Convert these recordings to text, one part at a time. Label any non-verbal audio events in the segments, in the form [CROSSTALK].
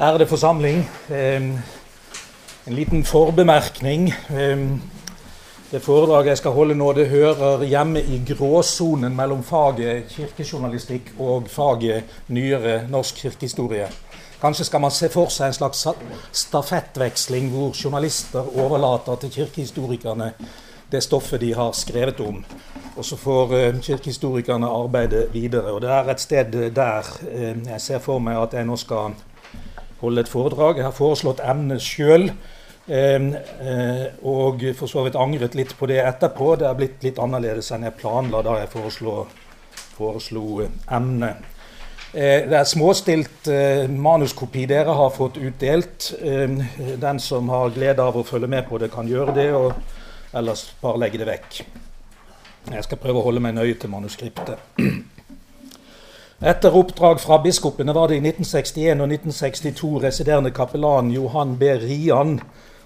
Ærede forsamling. En liten forbemerkning. Det foredraget jeg skal holde nå, det hører hjemme i gråsonen mellom faget kirkejournalistikk og faget nyere norsk kirkehistorie. Kanskje skal man se for seg en slags stafettveksling hvor journalister overlater til kirkehistorikerne det stoffet de har skrevet om. Og så får kirkehistorikerne arbeide videre. Og det er et sted der jeg ser for meg at jeg nå skal holde et foredrag. Jeg har foreslått emnet sjøl. Og for så vidt angret litt på det etterpå. Det er blitt litt annerledes enn jeg planla da jeg foreslo, foreslo emnet. Det er småstilt manuskopi dere har fått utdelt. Den som har glede av å følge med på det, kan gjøre det. og Ellers bare legge det vekk. Jeg skal prøve å holde meg nøye til manuskriptet. [CLEARS THROAT] Etter oppdrag fra biskopene var det i 1961 og 1962 residerende kapellan Johan B. Rian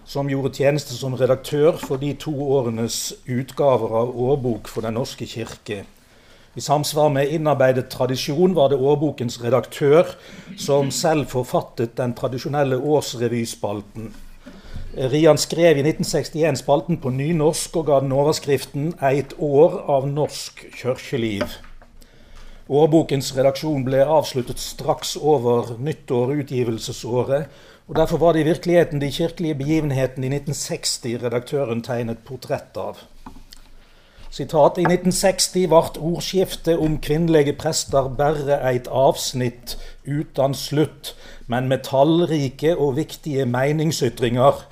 som gjorde tjeneste som redaktør for de to årenes utgaver av årbok for Den norske kirke. I samsvar med innarbeidet tradisjon var det årbokens redaktør som selv forfattet den tradisjonelle årsrevyspalten. Rian skrev i 1961 spalten på nynorsk og ga den overskriften 'Eit år av norsk kirkeliv'. Årbokens redaksjon ble avsluttet straks over nyttår-utgivelsesåret. og Derfor var det i virkeligheten de kirkelige begivenhetene i 1960 redaktøren tegnet portrett av. Sitat, I 1960 ble ordskiftet om kvinnelige prester bare et avsnitt uten slutt, men med tallrike og viktige meningsytringer,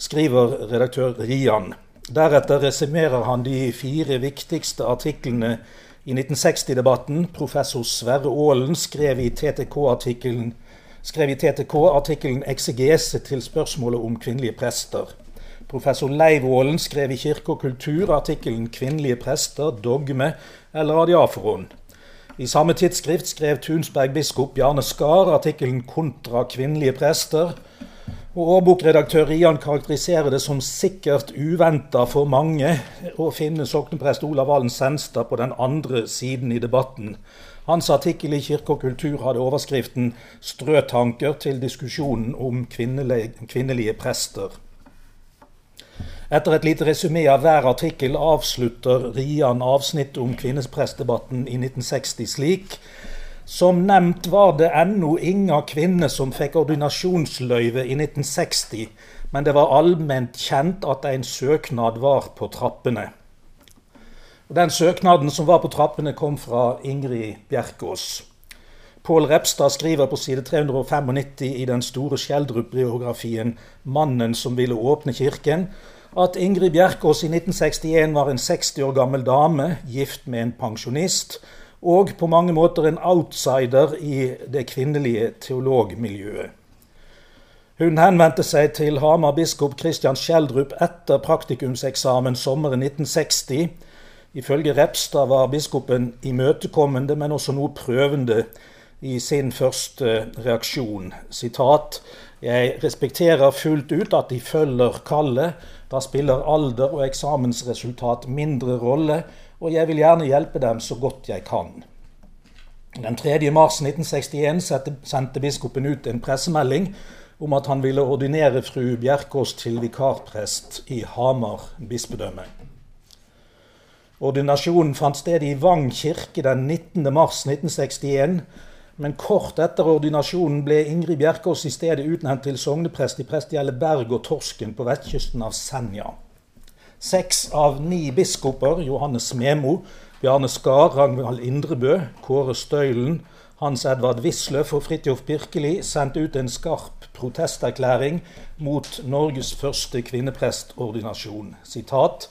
skriver redaktør Rian. Deretter resumerer han de fire viktigste artiklene i 1960-debatten. Professor Sverre Aalen skrev i TTK-artikkelen TTK 'Eksegese' til spørsmålet om kvinnelige prester. Professor Leiv Aalen skrev i Kirke og kultur artikkelen 'Kvinnelige prester dogme eller adiaforon'. I samme tidsskrift skrev Tunsberg biskop Bjarne Skar artikkelen 'Kontra kvinnelige prester'. Og Årbokredaktør Rian karakteriserer det som sikkert uventa for mange å finne sokneprest Olav Valen Senstad på den andre siden i debatten. Hans artikkel i Kirke og kultur hadde overskriften 'Strøtanker til diskusjonen om kvinnelige, prester'. Etter et lite resymé av hver artikkel avslutter Rian avsnittet om kvinneprestdebatten i 1960 slik som nevnt var det ennå ingen kvinner som fikk ordinasjonsløyve i 1960, men det var allment kjent at en søknad var på trappene. Den søknaden som var på trappene, kom fra Ingrid Bjerkås. Pål Repstad skriver på side 395 i den store Schjelderup-biografien 'Mannen som ville åpne kirken' at Ingrid Bjerkås i 1961 var en 60 år gammel dame, gift med en pensjonist, og på mange måter en outsider i det kvinnelige teologmiljøet. Hun henvendte seg til Hamar biskop Christian Schjelderup etter praktikumseksamen sommeren 1960. Ifølge Repstad var biskopen imøtekommende, men også noe prøvende i sin første reaksjon. Sitat, jeg respekterer fullt ut at de følger kallet. Da spiller alder og eksamensresultat mindre rolle og jeg vil gjerne hjelpe dem så godt jeg kan. Den 3. mars 1961 sendte biskopen ut en pressemelding om at han ville ordinere fru Bjerkås til vikarprest i Hamar bispedømme. Ordinasjonen fant sted i Vang kirke den 19. mars 1961. Men kort etter ordinasjonen ble Ingrid Bjerkås i stedet utnevnt til sogneprest i prestegjeldet Berg og Torsken på vestkysten av Senja. Seks av ni biskoper, Johannes Memo, Bjarne Skar, Ragnvald Indrebø, Kåre Støylen, Hans Edvard Wisløff og Fridtjof Birkeli sendte ut en skarp protesterklæring mot Norges første kvinneprestordinasjon. Sitat,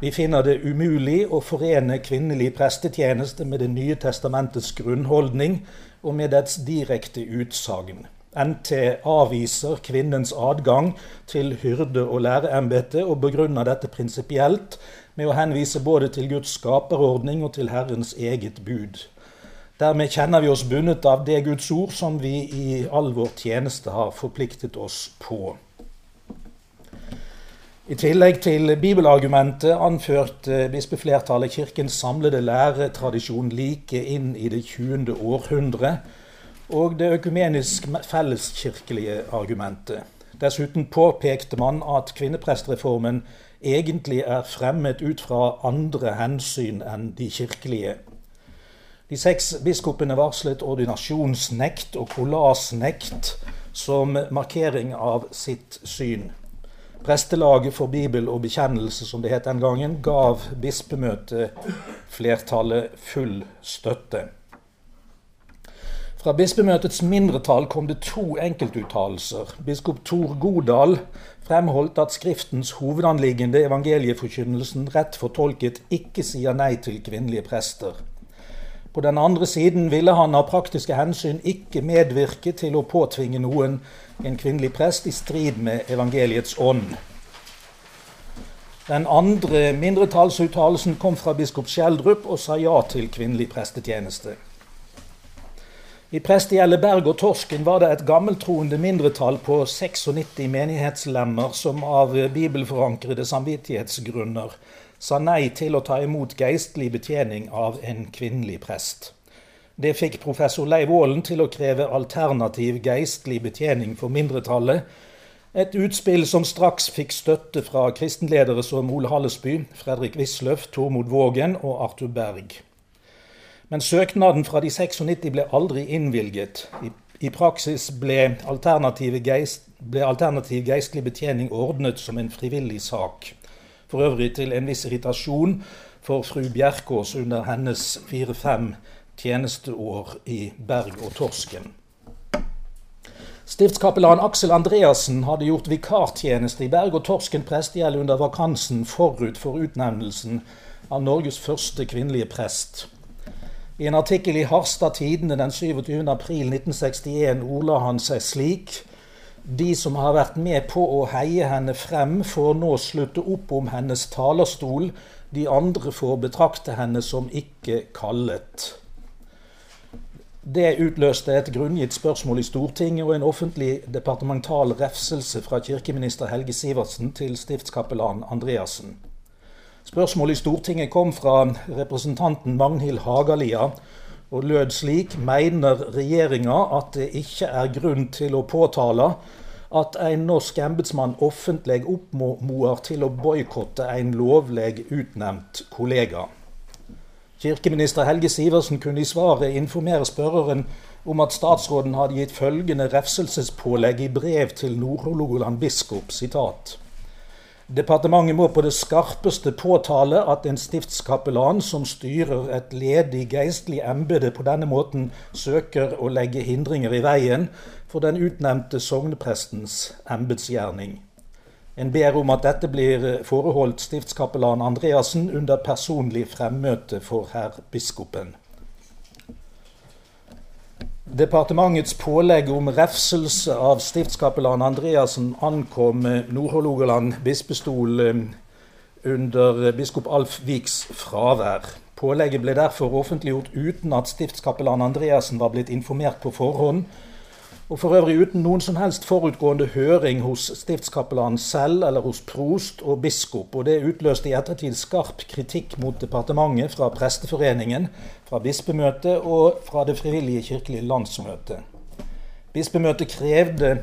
Vi finner det umulig å forene kvinnelig prestetjeneste med Det nye testamentets grunnholdning og med dets direkte utsagn. NT avviser kvinnens adgang til hyrde- og læreembetet, og begrunner dette prinsipielt med å henvise både til Guds skaperordning og til Herrens eget bud. Dermed kjenner vi oss bundet av det Guds ord som vi i all vår tjeneste har forpliktet oss på. I tillegg til bibelargumentet anførte bispeflertallet Kirkens samlede læretradisjon like inn i det 20. århundre og det økumenisk felleskirkelige argumentet. Dessuten påpekte man at kvinneprestreformen egentlig er fremmet ut fra andre hensyn enn de kirkelige. De seks biskopene varslet ordinasjonsnekt og kollasnekt som markering av sitt syn. Prestelaget for Bibel og bekjennelse, som det het den gangen, gav bispemøteflertallet full støtte. Fra bispemøtets mindretall kom det to enkeltuttalelser. Biskop Tor Godal fremholdt at Skriftens hovedanliggende, evangelieforkynnelsen, rett fortolket ikke sier nei til kvinnelige prester. På den andre siden ville han av praktiske hensyn ikke medvirke til å påtvinge noen en kvinnelig prest i strid med evangeliets ånd. Den andre mindretallsuttalelsen kom fra biskop Skjeldrup og sa ja til kvinnelig prestetjeneste. I prestegjeldet Berg og Torsken var det et gammeltroende mindretall på 96 menighetslemmer som av bibelforankrede samvittighetsgrunner sa nei til å ta imot geistlig betjening av en kvinnelig prest. Det fikk professor Leiv Aalen til å kreve alternativ geistlig betjening for mindretallet. Et utspill som straks fikk støtte fra kristenledere som Ole Hallesby, Fredrik Wisløff, Tormod Vågen og Arthur Berg. Men søknaden fra de 96 ble aldri innvilget. I, i praksis ble alternativ, geist, ble alternativ geistlig betjening ordnet som en frivillig sak. For øvrig til en viss irritasjon for fru Bjerkås under hennes fire-fem tjenesteår i Berg og Torsken. Stiftskapellan Aksel Andreassen hadde gjort vikartjeneste i Berg og Torsken prestegjeld under vakansen forut for utnevnelsen av Norges første kvinnelige prest. I en artikkel i Harstad Tidende den 27.4.1961 ordla han seg slik De som har vært med på å heie henne frem, får nå slutte opp om hennes talerstol. De andre får betrakte henne som ikke kallet. Det utløste et grunngitt spørsmål i Stortinget og en offentlig departemental refselse fra kirkeminister Helge Sivertsen til stiftskapellan Andreassen. Spørsmålet i Stortinget kom fra representanten Magnhild Hagalia og lød slik mener regjeringa at det ikke er grunn til å påtale at en norsk embetsmann offentlig oppmoder til å boikotte en lovlig utnevnt kollega. Kirkeminister Helge Sivertsen kunne i svaret informere spørreren om at statsråden hadde gitt følgende refselsespålegg i brev til Nord-Hålogaland biskop. sitat, Departementet må på det skarpeste påtale at en stiftskapellan som styrer et ledig geistlig embete, på denne måten søker å legge hindringer i veien for den utnevnte sogneprestens embetsgjerning. En ber om at dette blir foreholdt stiftskapellan Andreassen under personlig fremmøte for herr biskopen. Departementets pålegg om refselse av stiftskapellan Andreassen ankom Nord-Hålogaland bispestol eh, under biskop Alf Viks fravær. Pålegget ble derfor offentliggjort uten at stiftskapellan Andreassen var blitt informert på forhånd, og for øvrig uten noen som helst forutgående høring hos stiftskapellanen selv eller hos prost og biskop. Og det utløste i ettertid skarp kritikk mot departementet fra Presteforeningen, fra bispemøtet og fra Det frivillige kirkelige landsmøtet. Bispemøtet krevde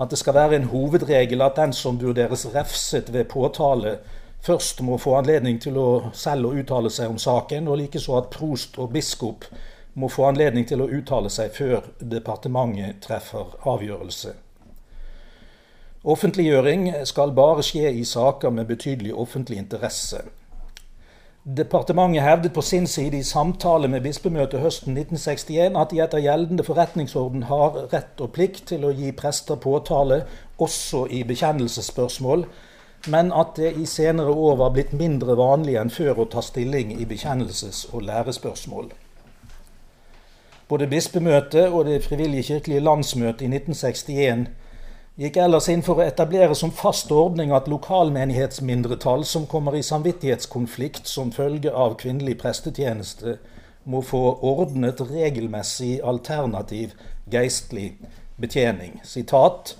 at det skal være en hovedregel at den som vurderes refset ved påtale, først må få anledning til å selv å uttale seg om saken, og likeså at prost og biskop må få anledning til å uttale seg før departementet treffer avgjørelse. Offentliggjøring skal bare skje i saker med betydelig offentlig interesse. Departementet hevdet på sin side i samtale med bispemøtet høsten 1961 at de etter gjeldende forretningsorden har rett og plikt til å gi prester påtale også i bekjennelsesspørsmål, men at det i senere år var blitt mindre vanlig enn før å ta stilling i bekjennelses- og lærespørsmål. Både bispemøtet og Det frivillige kirkelige landsmøtet i 1961 gikk ellers inn for å etablere som fast ordning at lokalmenighetsmindretall som kommer i samvittighetskonflikt som følge av kvinnelig prestetjeneste, må få ordnet regelmessig alternativ geistlig betjening. Sitat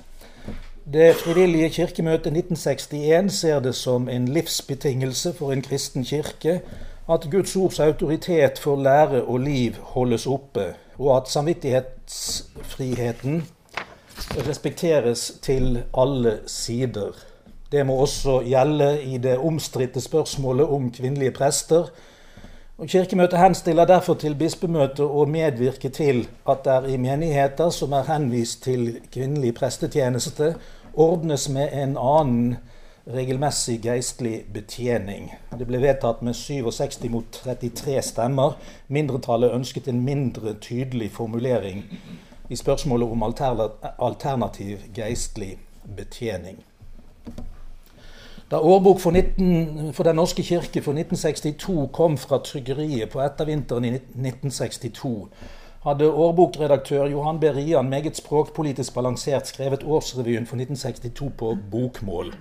det frivillige kirkemøtet 1961 ser det som en livsbetingelse for en kristen kirke at Guds ords autoritet for lære og liv holdes oppe, og at samvittighetsfriheten respekteres til alle sider. Det må også gjelde i det omstridte spørsmålet om kvinnelige prester. Og Kirkemøtet henstiller derfor til bispemøtet å medvirke til at det i menigheter som er henvist til kvinnelig prestetjeneste, ordnes med en annen regelmessig geistlig betjening. Det ble vedtatt med 67 mot 33 stemmer. Mindretallet ønsket en mindre tydelig formulering i spørsmålet om alternativ geistlig betjening. Da årbok for, 19, for, Den norske kirke for 1962 kom fra tryggeriet på ettervinteren i 1962, hadde årbokredaktør Johan B. Rian meget språkpolitisk balansert skrevet Årsrevyen for 1962 på bokmål.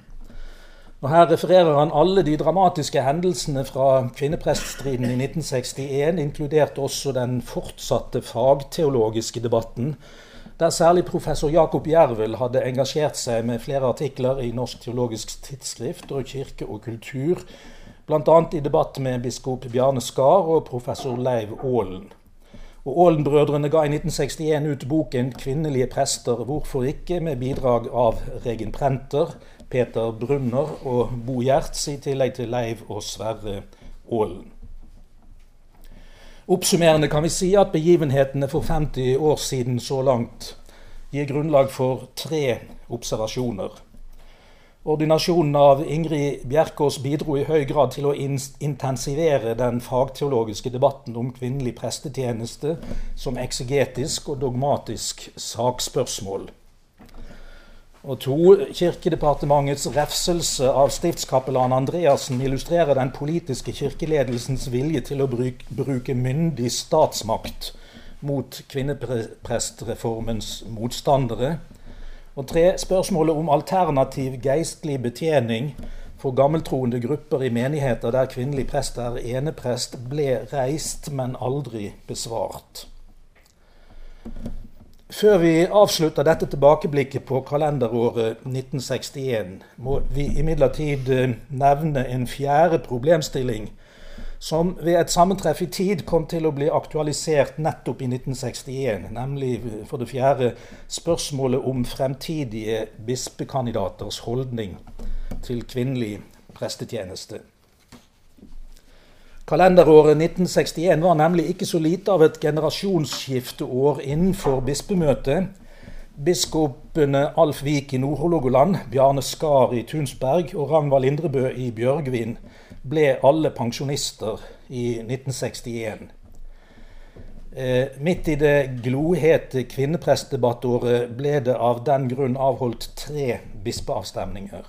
Og Her refererer han alle de dramatiske hendelsene fra kvinnepreststriden i 1961, inkludert også den fortsatte fagteologiske debatten, der særlig professor Jakob Jervel hadde engasjert seg med flere artikler i Norsk teologisk tidsskrift og Kirke og kultur, bl.a. i debatt med biskop Bjarne Skar og professor Leiv Aalen. Og Aalen-brødrene ga i 1961 ut boken 'Kvinnelige prester hvorfor ikke?' med bidrag av Regen Prenter, Peter Brunner og Bo Gjerts, i tillegg til Leiv og Sverre Aalen. Oppsummerende kan vi si at begivenhetene for 50 år siden så langt gir grunnlag for tre observasjoner. Ordinasjonen av Ingrid Bjerkås bidro i høy grad til å intensivere den fagteologiske debatten om kvinnelig prestetjeneste som eksegetisk og dogmatisk sakspørsmål. Og to, Kirkedepartementets refselse av stiftskapellan Andreassen illustrerer den politiske kirkeledelsens vilje til å bruke, bruke myndig statsmakt mot kvinneprestreformens motstandere. Og tre, spørsmålet om alternativ geistlig betjening for gammeltroende grupper i menigheter der kvinnelig prest er eneprest, ble reist, men aldri besvart. Før vi avslutter dette tilbakeblikket på kalenderåret 1961, må vi imidlertid eh, nevne en fjerde problemstilling som ved et sammentreff i tid kom til å bli aktualisert nettopp i 1961, nemlig for det fjerde spørsmålet om fremtidige bispekandidaters holdning til kvinnelig prestetjeneste. Kalenderåret 1961 var nemlig ikke så lite av et generasjonsskifteår innenfor bispemøtet. Biskopene Alf Vik i Nord-Hålogaland, Bjarne Skar i Tunsberg og Ragnvald Indrebø i Bjørgvin ble alle pensjonister i 1961. Eh, midt i det glohete kvinneprestdebattåret ble det av den grunn avholdt tre bispeavstemninger.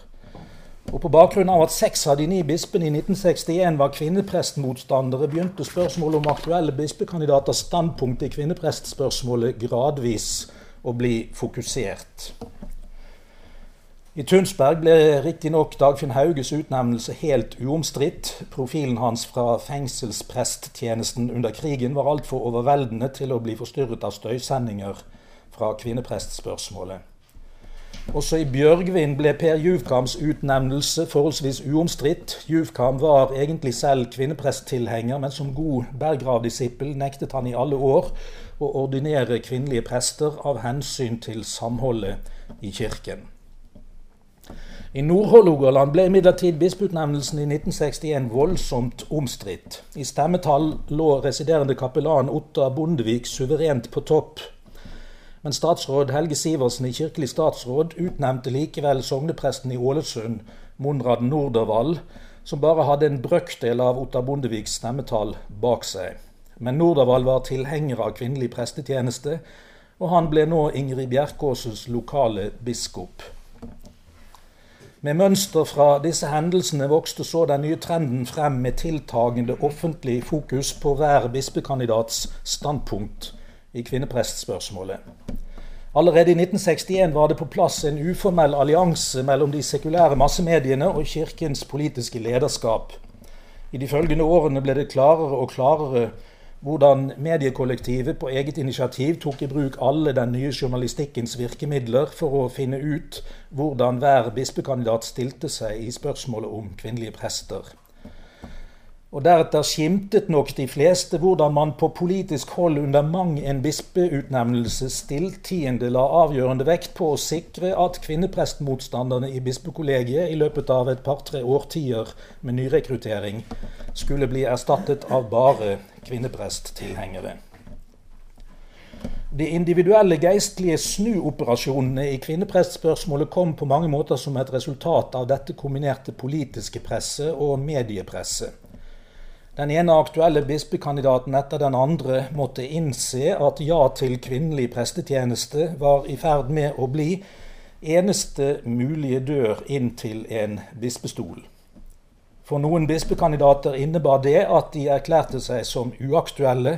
Og På bakgrunn av at seks av de ni bispene i 1961 var kvinneprestmotstandere, begynte spørsmålet om aktuelle bispekandidaters standpunkt i kvinneprestspørsmålet gradvis å bli fokusert. I Tunsberg ble riktignok Dagfinn Hauges utnevnelse helt uomstridt. Profilen hans fra fengselspresttjenesten under krigen var altfor overveldende til å bli forstyrret av støysendinger fra kvinneprestspørsmålet. Også i Bjørgvin ble Per Juvkams utnevnelse forholdsvis uomstridt. Juvkam var egentlig selv kvinnepresttilhenger, men som god Berggrav-disippel nektet han i alle år å ordinere kvinnelige prester av hensyn til samholdet i kirken. I Nord-Hålogaland ble imidlertid bispeutnevnelsen i 1961 voldsomt omstridt. I stemmetall lå residerende kapellan Ottar Bondevik suverent på topp men statsråd Helge Sivertsen i Kirkelig statsråd utnevnte likevel sognepresten i Ålesund, Monrad Nordervall, som bare hadde en brøkdel av Ottar Bondeviks stemmetall bak seg. Men Nordervall var tilhenger av kvinnelig prestetjeneste, og han ble nå Ingrid Bjerkåses lokale biskop. Med mønster fra disse hendelsene vokste så den nye trenden frem med tiltagende offentlig fokus på hver bispekandidats standpunkt i kvinneprestspørsmålet. Allerede i 1961 var det på plass en uformell allianse mellom de sekulære massemediene og kirkens politiske lederskap. I de følgende årene ble det klarere og klarere hvordan mediekollektivet på eget initiativ tok i bruk alle den nye journalistikkens virkemidler for å finne ut hvordan hver bispekandidat stilte seg i spørsmålet om kvinnelige prester. Og deretter skimtet nok de fleste hvordan man på politisk hold under mang en bispeutnevnelse stilltiende la avgjørende vekt på å sikre at kvinneprestmotstanderne i bispekollegiet i løpet av et par-tre årtier med nyrekruttering skulle bli erstattet av bare kvinnepresttilhengere. De individuelle geistlige snuoperasjonene i kvinneprestspørsmålet kom på mange måter som et resultat av dette kombinerte politiske presset og mediepresset. Den ene aktuelle bispekandidaten etter den andre måtte innse at ja til kvinnelig prestetjeneste var i ferd med å bli eneste mulige dør inn til en bispestol. For noen bispekandidater innebar det at de erklærte seg som uaktuelle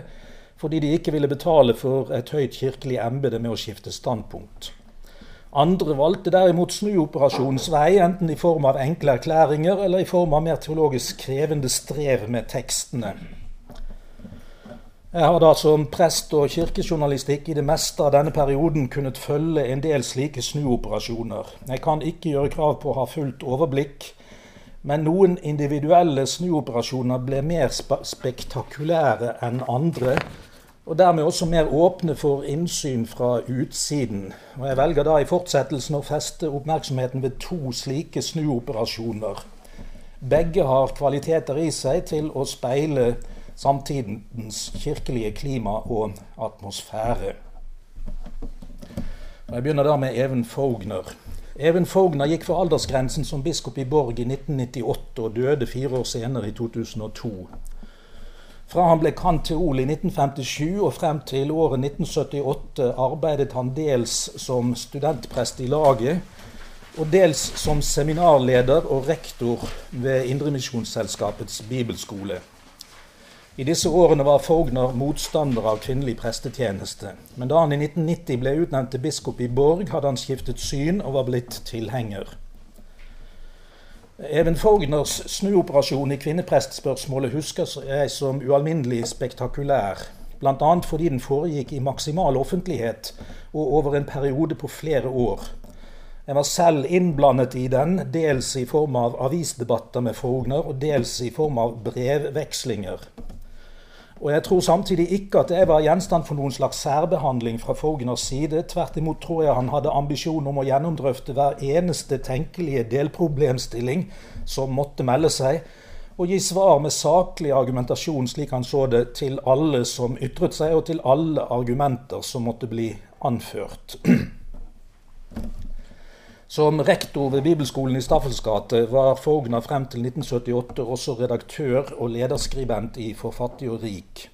fordi de ikke ville betale for et høyt kirkelig embete med å skifte standpunkt. Andre valgte derimot snuoperasjonens vei, enten i form av enkle erklæringer eller i form av mer teologisk krevende strev med tekstene. Jeg har da som prest og kirkejournalistikk i det meste av denne perioden kunnet følge en del slike snuoperasjoner. Jeg kan ikke gjøre krav på å ha fullt overblikk, men noen individuelle snuoperasjoner ble mer spektakulære enn andre, og dermed også mer åpne for innsyn fra utsiden. Og Jeg velger da i fortsettelsen å feste oppmerksomheten ved to slike snuoperasjoner. Begge har kvaliteter i seg til å speile samtidens kirkelige klima og atmosfære. Jeg begynner da med Even Fogner. Even Fogner gikk for aldersgrensen som biskop i Borg i 1998 og døde fire år senere, i 2002. Fra han ble kanteol i 1957 og frem til året 1978 arbeidet han dels som studentprest i laget, og dels som seminarleder og rektor ved Indremisjonsselskapets bibelskole. I disse årene var Fogner motstander av kvinnelig prestetjeneste. Men da han i 1990 ble utnevnt til biskop i Borg, hadde han skiftet syn og var blitt tilhenger. Even Fogners snuoperasjon i kvinneprestspørsmålet husker jeg som ualminnelig spektakulær. Bl.a. fordi den foregikk i maksimal offentlighet og over en periode på flere år. Jeg var selv innblandet i den, dels i form av avisdebatter med Fogner, og dels i form av brevvekslinger. Og jeg tror samtidig ikke at jeg var gjenstand for noen slags særbehandling fra Fogners side. Tvert imot tror jeg han hadde ambisjon om å gjennomdrøfte hver eneste tenkelige delproblemstilling som måtte melde seg, og gi svar med saklig argumentasjon, slik han så det, til alle som ytret seg, og til alle argumenter som måtte bli anført. [CLEARS THROAT] Som rektor ved Bibelskolen i Staffels gate var Fogner frem til 1978 også redaktør og lederskribent i For fattig og rik.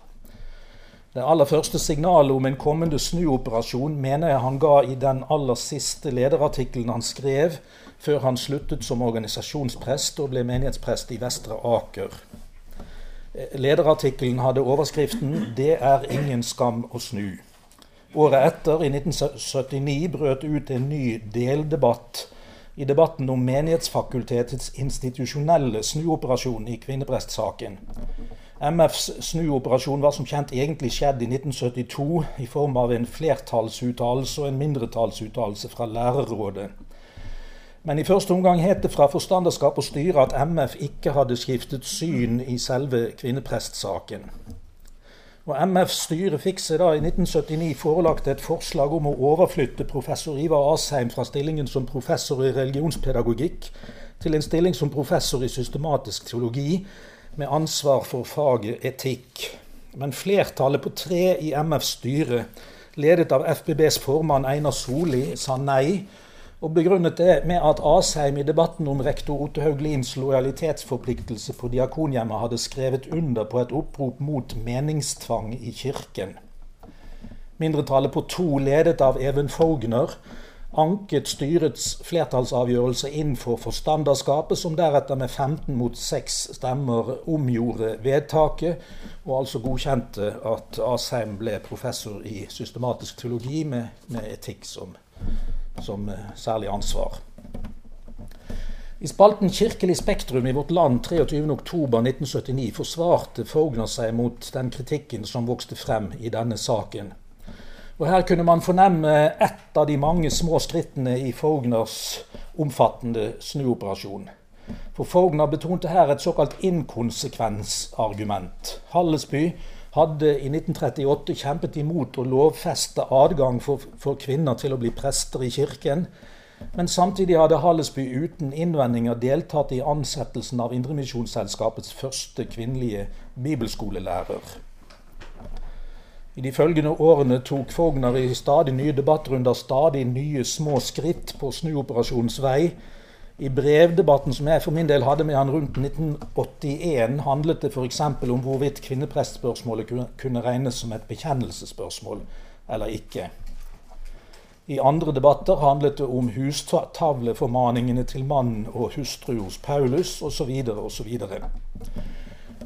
Det aller første signalet om en kommende snuoperasjon mener jeg han ga i den aller siste lederartikkelen han skrev før han sluttet som organisasjonsprest og ble menighetsprest i Vestre Aker. Lederartikkelen hadde overskriften 'Det er ingen skam å snu'. Året etter, i 1979, brøt ut en ny deldebatt i debatten om Menighetsfakultetets institusjonelle snuoperasjon i kvinneprestsaken. MFs snuoperasjon var som kjent egentlig skjedd i 1972 i form av en flertallsuttalelse og en mindretallsuttalelse fra Lærerrådet. Men i første omgang het det fra forstanderskap og styre at MF ikke hadde skiftet syn i selve kvinneprestsaken. Og MFs styre fikk seg da i 1979 forelagt et forslag om å overflytte professor Ivar Asheim fra stillingen som professor i religionspedagogikk til en stilling som professor i systematisk teologi med ansvar for faget etikk. Men flertallet på tre i MFs styre, ledet av FBBs formann Einar Soli, sa nei og begrunnet det med at Asheim i debatten om rektor Otto Hauglins lojalitetsforpliktelse på Diakonhjemmet hadde skrevet under på et opprop mot meningstvang i kirken. Mindretallet på to, ledet av Even Fogner, anket styrets flertallsavgjørelse inn for forstanderskapet, som deretter med 15 mot 6 stemmer omgjorde vedtaket, og altså godkjente at Asheim ble professor i systematisk teologi med, med etikk som som eh, særlig ansvar. I spalten Kirkelig spektrum i Vårt Land 23.10.1979 forsvarte Fogner seg mot den kritikken som vokste frem i denne saken. Og Her kunne man fornemme ett av de mange små skrittene i Fogners omfattende snuoperasjon. For Fogner betonte her et såkalt inkonsekvensargument. Hallesby hadde i 1938 kjempet imot å lovfeste adgang for, for kvinner til å bli prester i kirken, men samtidig hadde Hallesby uten innvendinger deltatt i ansettelsen av Indremisjonsselskapets første kvinnelige bibelskolelærer. I de følgende årene tok Fogner i stadig nye debattrunder stadig nye små skritt på snuoperasjonens vei. I brevdebatten som jeg for min del hadde med han rundt 1981, handlet det f.eks. om hvorvidt kvinneprestspørsmålet kunne regnes som et bekjennelsesspørsmål eller ikke. I andre debatter handlet det om hustavleformaningene til mann og hustru hos Paulus osv. osv.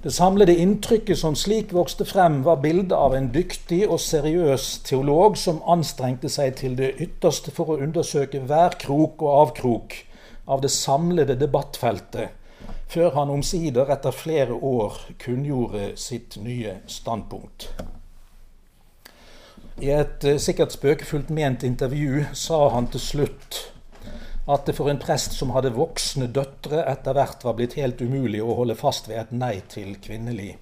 Det samlede inntrykket som slik vokste frem, var bildet av en dyktig og seriøs teolog som anstrengte seg til det ytterste for å undersøke hver krok og avkrok av det samlede debattfeltet, før han omsider etter flere år kunngjorde sitt nye standpunkt. I et eh, sikkert spøkefullt ment intervju sa han til slutt at det for en prest som hadde voksne døtre, etter hvert var blitt helt umulig å holde fast ved et nei til kvinnelig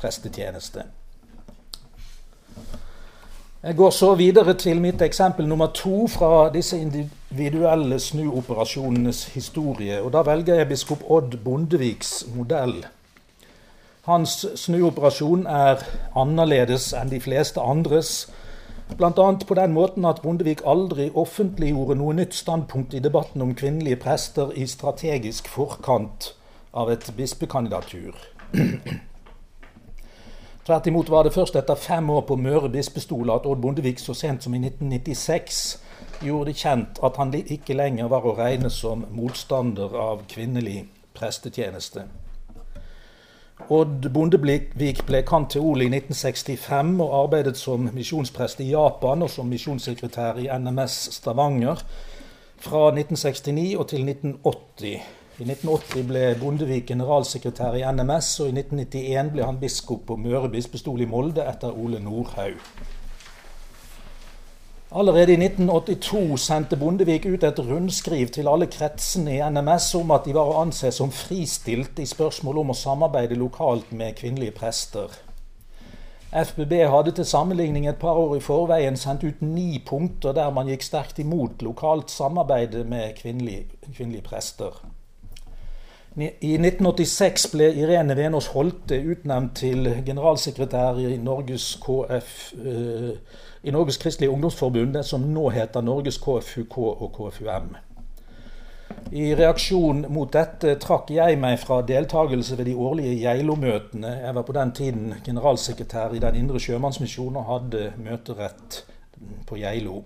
prestetjeneste. Jeg går så videre til mitt eksempel nummer to fra disse individuelle snuoperasjonenes historie. og Da velger jeg biskop Odd Bondeviks modell. Hans snuoperasjon er annerledes enn de fleste andres Bl.a. på den måten at Bondevik aldri offentliggjorde noe nytt standpunkt i debatten om kvinnelige prester i strategisk forkant av et bispekandidatur. [CLEARS THROAT] Tvert imot var det først etter fem år på Møre bispestol at Odd Bondevik så sent som i 1996 gjorde det kjent at han ikke lenger var å regne som motstander av kvinnelig prestetjeneste. Odd Bondevik ble kanteol i 1965 og arbeidet som misjonsprest i Japan og som misjonssekretær i NMS Stavanger fra 1969 og til 1980. I 1980 ble Bondevik generalsekretær i NMS, og i 1991 ble han biskop på Møre bispestol i Molde etter Ole Nordhaug. Allerede i 1982 sendte Bondevik ut et rundskriv til alle kretsene i NMS om at de var å anse som fristilt i spørsmål om å samarbeide lokalt med kvinnelige prester. FBB hadde til sammenligning et par år i forveien sendt ut ni punkter der man gikk sterkt imot lokalt samarbeid med kvinnelige, kvinnelige prester. I 1986 ble Irene Venås Holte utnevnt til generalsekretær i Norges KF. Eh, i Norges Kristelige Ungdomsforbund, som nå heter Norges KFUK og KFUM. I reaksjon mot dette trakk jeg meg fra deltakelse ved de årlige Geilo-møtene. Jeg var på den tiden generalsekretær i Den indre sjømannsmisjon og hadde møterett på Geilo.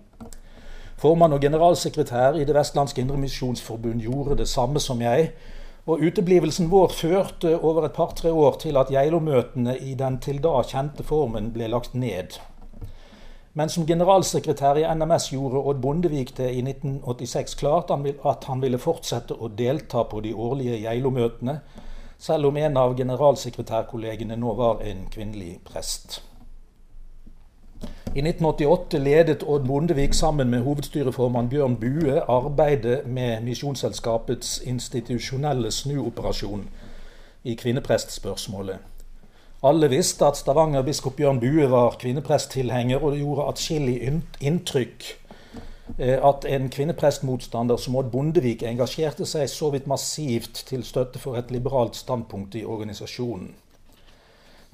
Formann og generalsekretær i Det vestlandske indremisjonsforbund gjorde det samme som jeg. Og uteblivelsen vår førte over et par-tre år til at Geilo-møtene i den til da kjente formen ble lagt ned. Men som generalsekretær i NMS gjorde Odd Bondevik det i 1986 klart at han ville fortsette å delta på de årlige Geilo-møtene, selv om en av generalsekretærkollegene nå var en kvinnelig prest. I 1988 ledet Odd Bondevik sammen med hovedstyreformann Bjørn Bue arbeidet med Misjonsselskapets institusjonelle snuoperasjon i kvinneprestspørsmålet. Alle visste at Stavanger-biskop Bjørn Bue var kvinnepresttilhenger, og det gjorde atskillig inntrykk eh, at en kvinneprestmotstander som Odd Bondevik engasjerte seg så vidt massivt til støtte for et liberalt standpunkt i organisasjonen.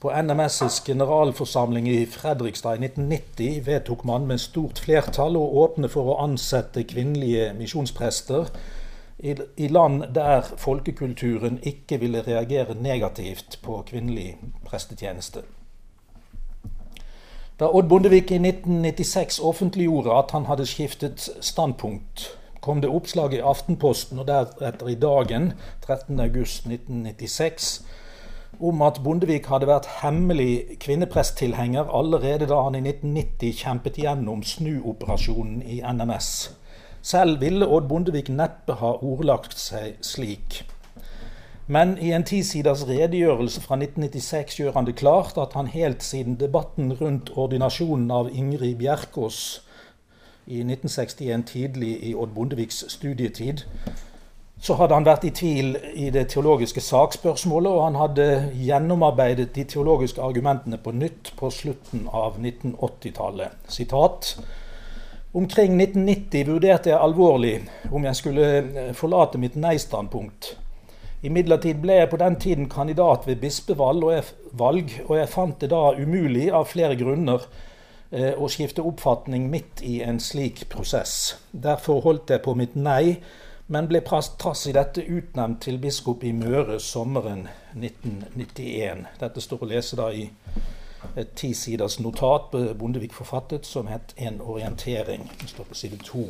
På NMS' generalforsamling i Fredrikstad i 1990 vedtok man med stort flertall å åpne for å ansette kvinnelige misjonsprester i land der folkekulturen ikke ville reagere negativt på kvinnelig prestetjeneste. Da Odd Bondevik i 1996 offentliggjorde at han hadde skiftet standpunkt, kom det oppslag i Aftenposten og deretter i Dagen 13.8.1996 om at Bondevik hadde vært hemmelig kvinnepresttilhenger allerede da han i 1990 kjempet gjennom snuoperasjonen i NMS. Selv ville Odd Bondevik neppe ha ordlagt seg slik. Men i en tisiders redegjørelse fra 1996 gjør han det klart at han helt siden debatten rundt ordinasjonen av Ingrid Bjerkås i 1961, tidlig i Odd Bondeviks studietid, Så hadde han vært i tvil i det teologiske sakspørsmålet, og han hadde gjennomarbeidet de teologiske argumentene på nytt på slutten av 1980-tallet. Sitat. Omkring 1990 vurderte jeg alvorlig om jeg skulle eh, forlate mitt nei-standpunkt. Imidlertid ble jeg på den tiden kandidat ved bispevalg, og jeg, fant det da umulig av flere grunner eh, å skifte oppfatning midt i en slik prosess. Derfor holdt jeg på mitt nei men ble trass i dette utnevnt til biskop i Møre sommeren 1991. Dette står å lese da i et tisiders notat Bondevik forfattet, som het 'En orientering'. Det står på side to.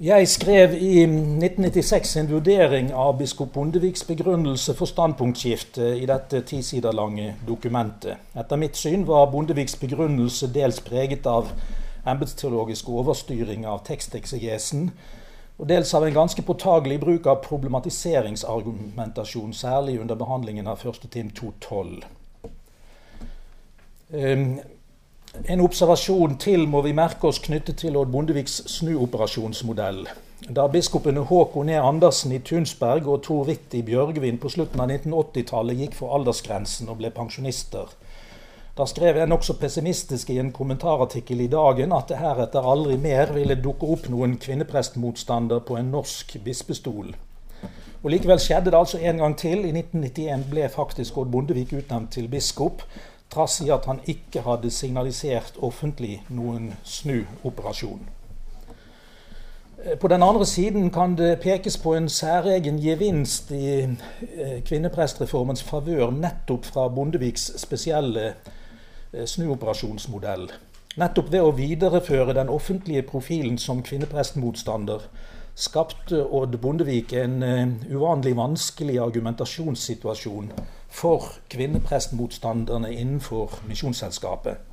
Jeg skrev i 1996 en vurdering av biskop Bondeviks begrunnelse for standpunktskiftet i dette tisider lange dokumentet. Etter mitt syn var Bondeviks begrunnelse dels preget av embetsteologisk overstyring av teksteksegesen, og dels av en ganske påtagelig bruk av problematiseringsargumentasjon, særlig under behandlingen av 1. Tim 2.12. Um, en observasjon til må vi merke oss knyttet til Odd Bondeviks snuoperasjonsmodell. Da biskopene Håkon E. Andersen i Tunsberg og Tor Witt i Bjørgvin på slutten av 1980-tallet gikk for aldersgrensen og ble pensjonister, da skrev jeg nokså pessimistisk i en kommentarartikkel i Dagen at det heretter aldri mer ville dukke opp noen kvinneprestmotstander på en norsk bispestol. Og Likevel skjedde det altså en gang til. I 1991 ble faktisk Odd Bondevik utnevnt til biskop, trass i at han ikke hadde signalisert offentlig noen snuoperasjon. På den andre siden kan det pekes på en særegen gevinst i eh, kvinneprestreformens favør nettopp fra Bondeviks spesielle Eh, snuoperasjonsmodell. Nettopp ved å videreføre den offentlige profilen som kvinneprestmotstander skapte Odd Bondevik en uh, uvanlig vanskelig argumentasjonssituasjon for kvinneprestmotstanderne innenfor Misjonsselskapet.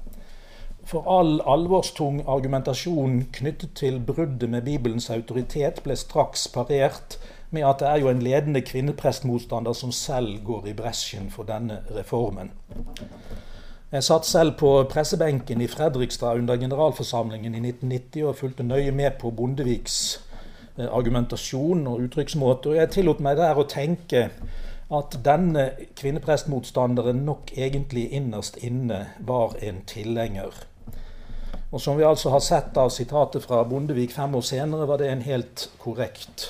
For all alvorstung argumentasjon knyttet til bruddet med Bibelens autoritet ble straks parert med at det er jo en ledende kvinneprestmotstander som selv går i bresjen for denne reformen. Jeg satt selv på pressebenken i Fredrikstad under generalforsamlingen i 1990 og fulgte nøye med på Bondeviks eh, argumentasjon og uttrykksmåte. Og jeg tillot meg der å tenke at denne kvinneprestmotstanderen nok egentlig innerst inne var en tilhenger. Og som vi altså har sett av sitatet fra Bondevik fem år senere, var det en helt korrekt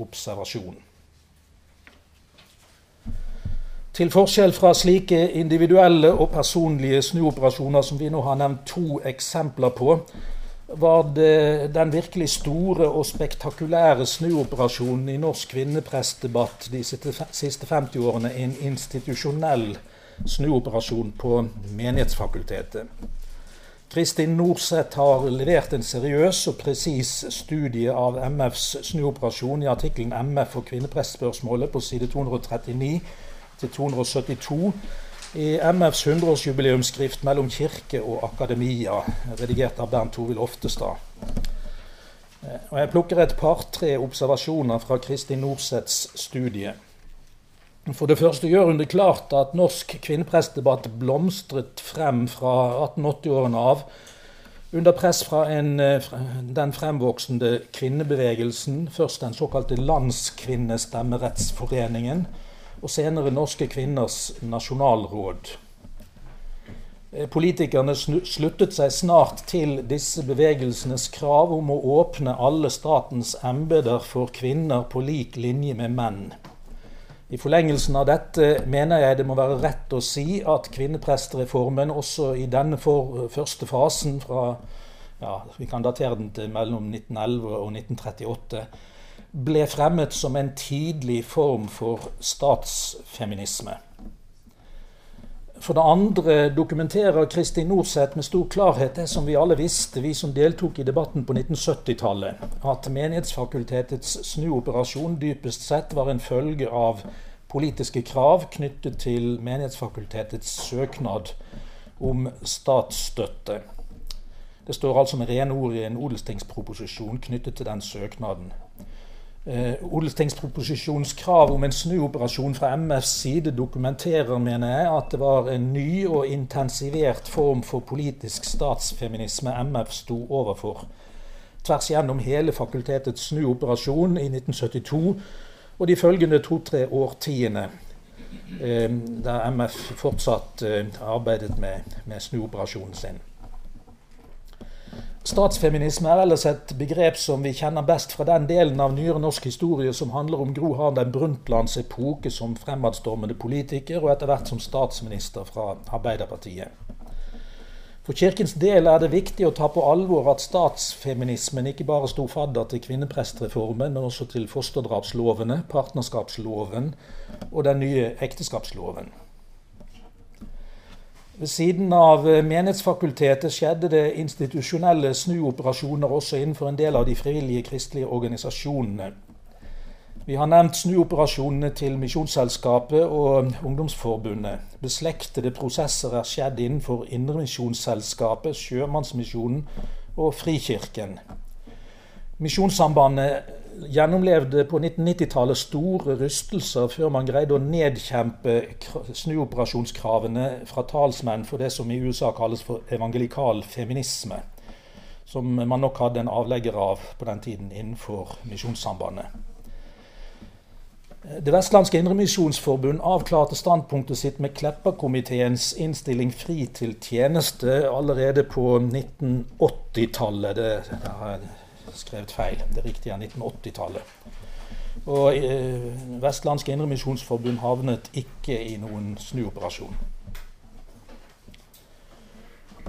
observasjon. Til forskjell fra slike individuelle og personlige snuoperasjoner som vi nå har nevnt to eksempler på, var det den virkelig store og spektakulære snuoperasjonen i norsk kvinneprestdebatt de siste 50 årene en institusjonell snuoperasjon på Menighetsfakultetet. Kristin Norseth har levert en seriøs og presis studie av MFs snuoperasjon i artikkelen 'MF og kvinneprestspørsmålet' på side 239 til 272 i MFs 100-årsjubileumsskrift 'Mellom kirke og akademia', redigert av Bernt Tovil Oftestad. Og Jeg plukker et par-tre observasjoner fra Kristin Norseths studie. For det første gjør hun det klart at norsk kvinneprestdebatt blomstret frem fra 1880-årene av under press fra en, den fremvoksende kvinnebevegelsen, først den såkalte Landskvinnestemmerettsforeningen, og senere Norske kvinners nasjonalråd. Eh, politikerne sluttet seg snart til disse bevegelsenes krav om å åpne alle statens embeter for kvinner på lik linje med menn. I forlengelsen av dette mener jeg det må være rett å si at kvinneprestreformen også i denne for, første fasen, fra ja, vi kan datere den til mellom 1911 og 1938, ble fremmet som en tidlig form for statsfeminisme. For det andre dokumenterer Kristin Norseth med stor klarhet det som vi alle visste, vi som deltok i debatten på 1970-tallet, at Menighetsfakultetets snuoperasjon dypest sett var en følge av politiske krav knyttet til Menighetsfakultetets søknad om statsstøtte. Det står altså med rene ord i en odelstingsproposisjon knyttet til den søknaden. Eh, Odelstingsproposisjonens krav om en snuoperasjon fra MFs side dokumenterer, mener jeg, at det var en ny og intensivert form for politisk statsfeminisme MF sto overfor. tvers gjennom hele fakultetets snuoperasjon i 1972 og de følgende to-tre årtiene, eh, der MF fortsatt eh, arbeidet med, med snuoperasjonen sin. Statsfeminisme er ellers et begrep som vi kjenner best fra den delen av nyere norsk historie som handler om Gro Harlem Brundtlands epoke som fremadstormende politiker og etter hvert som statsminister fra Arbeiderpartiet. For Kirkens del er det viktig å ta på alvor at statsfeminismen ikke bare sto fadder til kvinneprestreformen, men også til fosterdrapslovene, partnerskapsloven og den nye ekteskapsloven. Ved siden av eh, Menighetsfakultetet skjedde det institusjonelle snuoperasjoner også innenfor en del av de frivillige kristelige organisasjonene. Vi har nevnt snuoperasjonene til Misjonsselskapet og Ungdomsforbundet. Beslektede prosesser er skjedd innenfor Indremisjonsselskapet, Sjømannsmisjonen og Frikirken. Misjonssambandet gjennomlevde på 1990-tallet store rystelser før man greide å nedkjempe snuoperasjonskravene fra talsmenn for det som i USA kalles for evangelikal feminisme. Som man nok hadde en avlegger av på den tiden innenfor Misjonssambandet. Det vestlandske Indremisjonsforbund avklarte standpunktet sitt med Klepperkomiteens innstilling 'Fri til tjeneste' allerede på 1980-tallet. Det, det skrevet feil. Det riktige er 1980-tallet. Og eh, Vestlandske Indremisjonsforbund havnet ikke i noen snuoperasjon.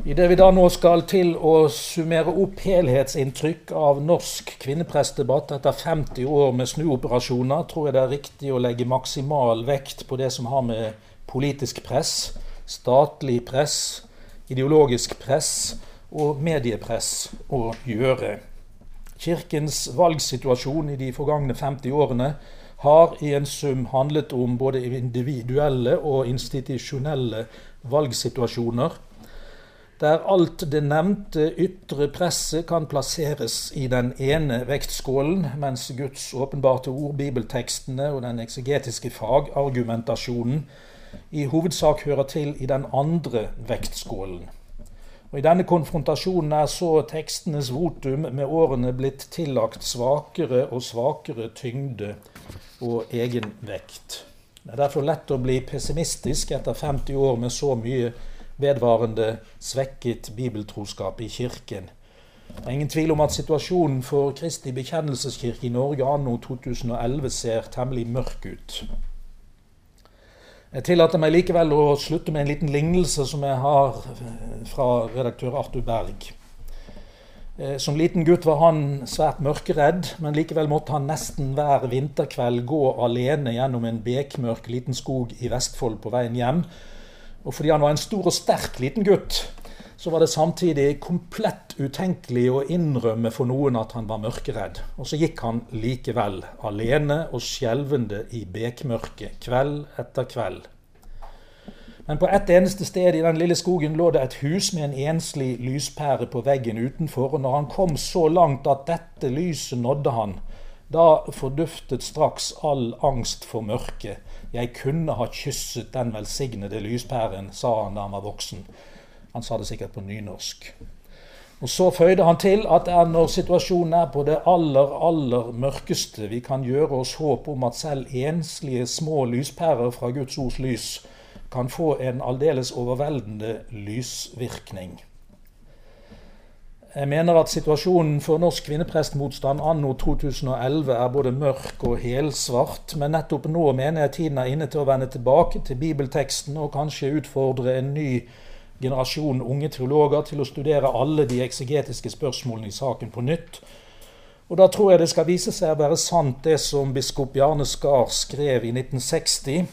Idet vi da nå skal til å summere opp helhetsinntrykk av norsk kvinneprestdebatt etter 50 år med snuoperasjoner, tror jeg det er riktig å legge maksimal vekt på det som har med politisk press, statlig press, ideologisk press og mediepress å gjøre. Kirkens valgsituasjon i de forgangne 50 årene har i en sum handlet om både individuelle og institusjonelle valgsituasjoner, der alt det nevnte ytre presset kan plasseres i den ene vektskålen, mens Guds åpenbarte ord, bibeltekstene og den eksegetiske fagargumentasjonen i hovedsak hører til i den andre vektskålen. Og I denne konfrontasjonen er så tekstenes votum med årene blitt tillagt svakere og svakere tyngde og egenvekt. Det er derfor lett å bli pessimistisk etter 50 år med så mye vedvarende svekket bibeltroskap i Kirken. Det er ingen tvil om at situasjonen for Kristi bekjennelseskirke i Norge anno 2011 ser temmelig mørk ut. Jeg tillater meg likevel å slutte med en liten lignelse som jeg har eh, fra redaktør Arthur Berg. Eh, som liten gutt var han svært mørkeredd, men likevel måtte han nesten hver vinterkveld gå alene gjennom en bekmørk liten skog i Vestfold på veien hjem. Og fordi han var en stor og sterk liten gutt, så var det samtidig komplett utenkelig å innrømme for noen at han var mørkeredd. Og så gikk han likevel, alene og skjelvende i bekmørket, kveld etter kveld. Men på ett eneste sted i den lille skogen lå det et hus med en enslig lyspære på veggen utenfor, og når han kom så langt at dette lyset nådde han, da forduftet straks all angst for mørket. Jeg kunne ha kysset den velsignede lyspæren, sa han da han var voksen. Han sa det sikkert på nynorsk. Og Så føyde han til at det er når situasjonen er på det aller, aller mørkeste, vi kan gjøre oss håp om at selv enslige små lyspærer fra Guds ords lys kan få en aldeles overveldende lysvirkning. Jeg mener at situasjonen for norsk kvinneprestmotstand anno 2011 er både mørk og helsvart, men nettopp nå mener jeg tiden er inne til å vende tilbake til bibelteksten og kanskje utfordre en ny generasjon unge teologer til å studere alle de eksegetiske spørsmålene i saken på nytt. Og Da tror jeg det skal vise seg å være sant det som biskop Bjarne Skar skrev i 1960.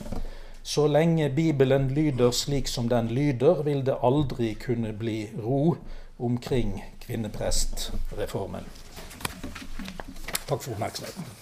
Så lenge Bibelen lyder slik som den lyder, vil det aldri kunne bli ro omkring kvinneprestreformen. Takk for oppmerksomheten.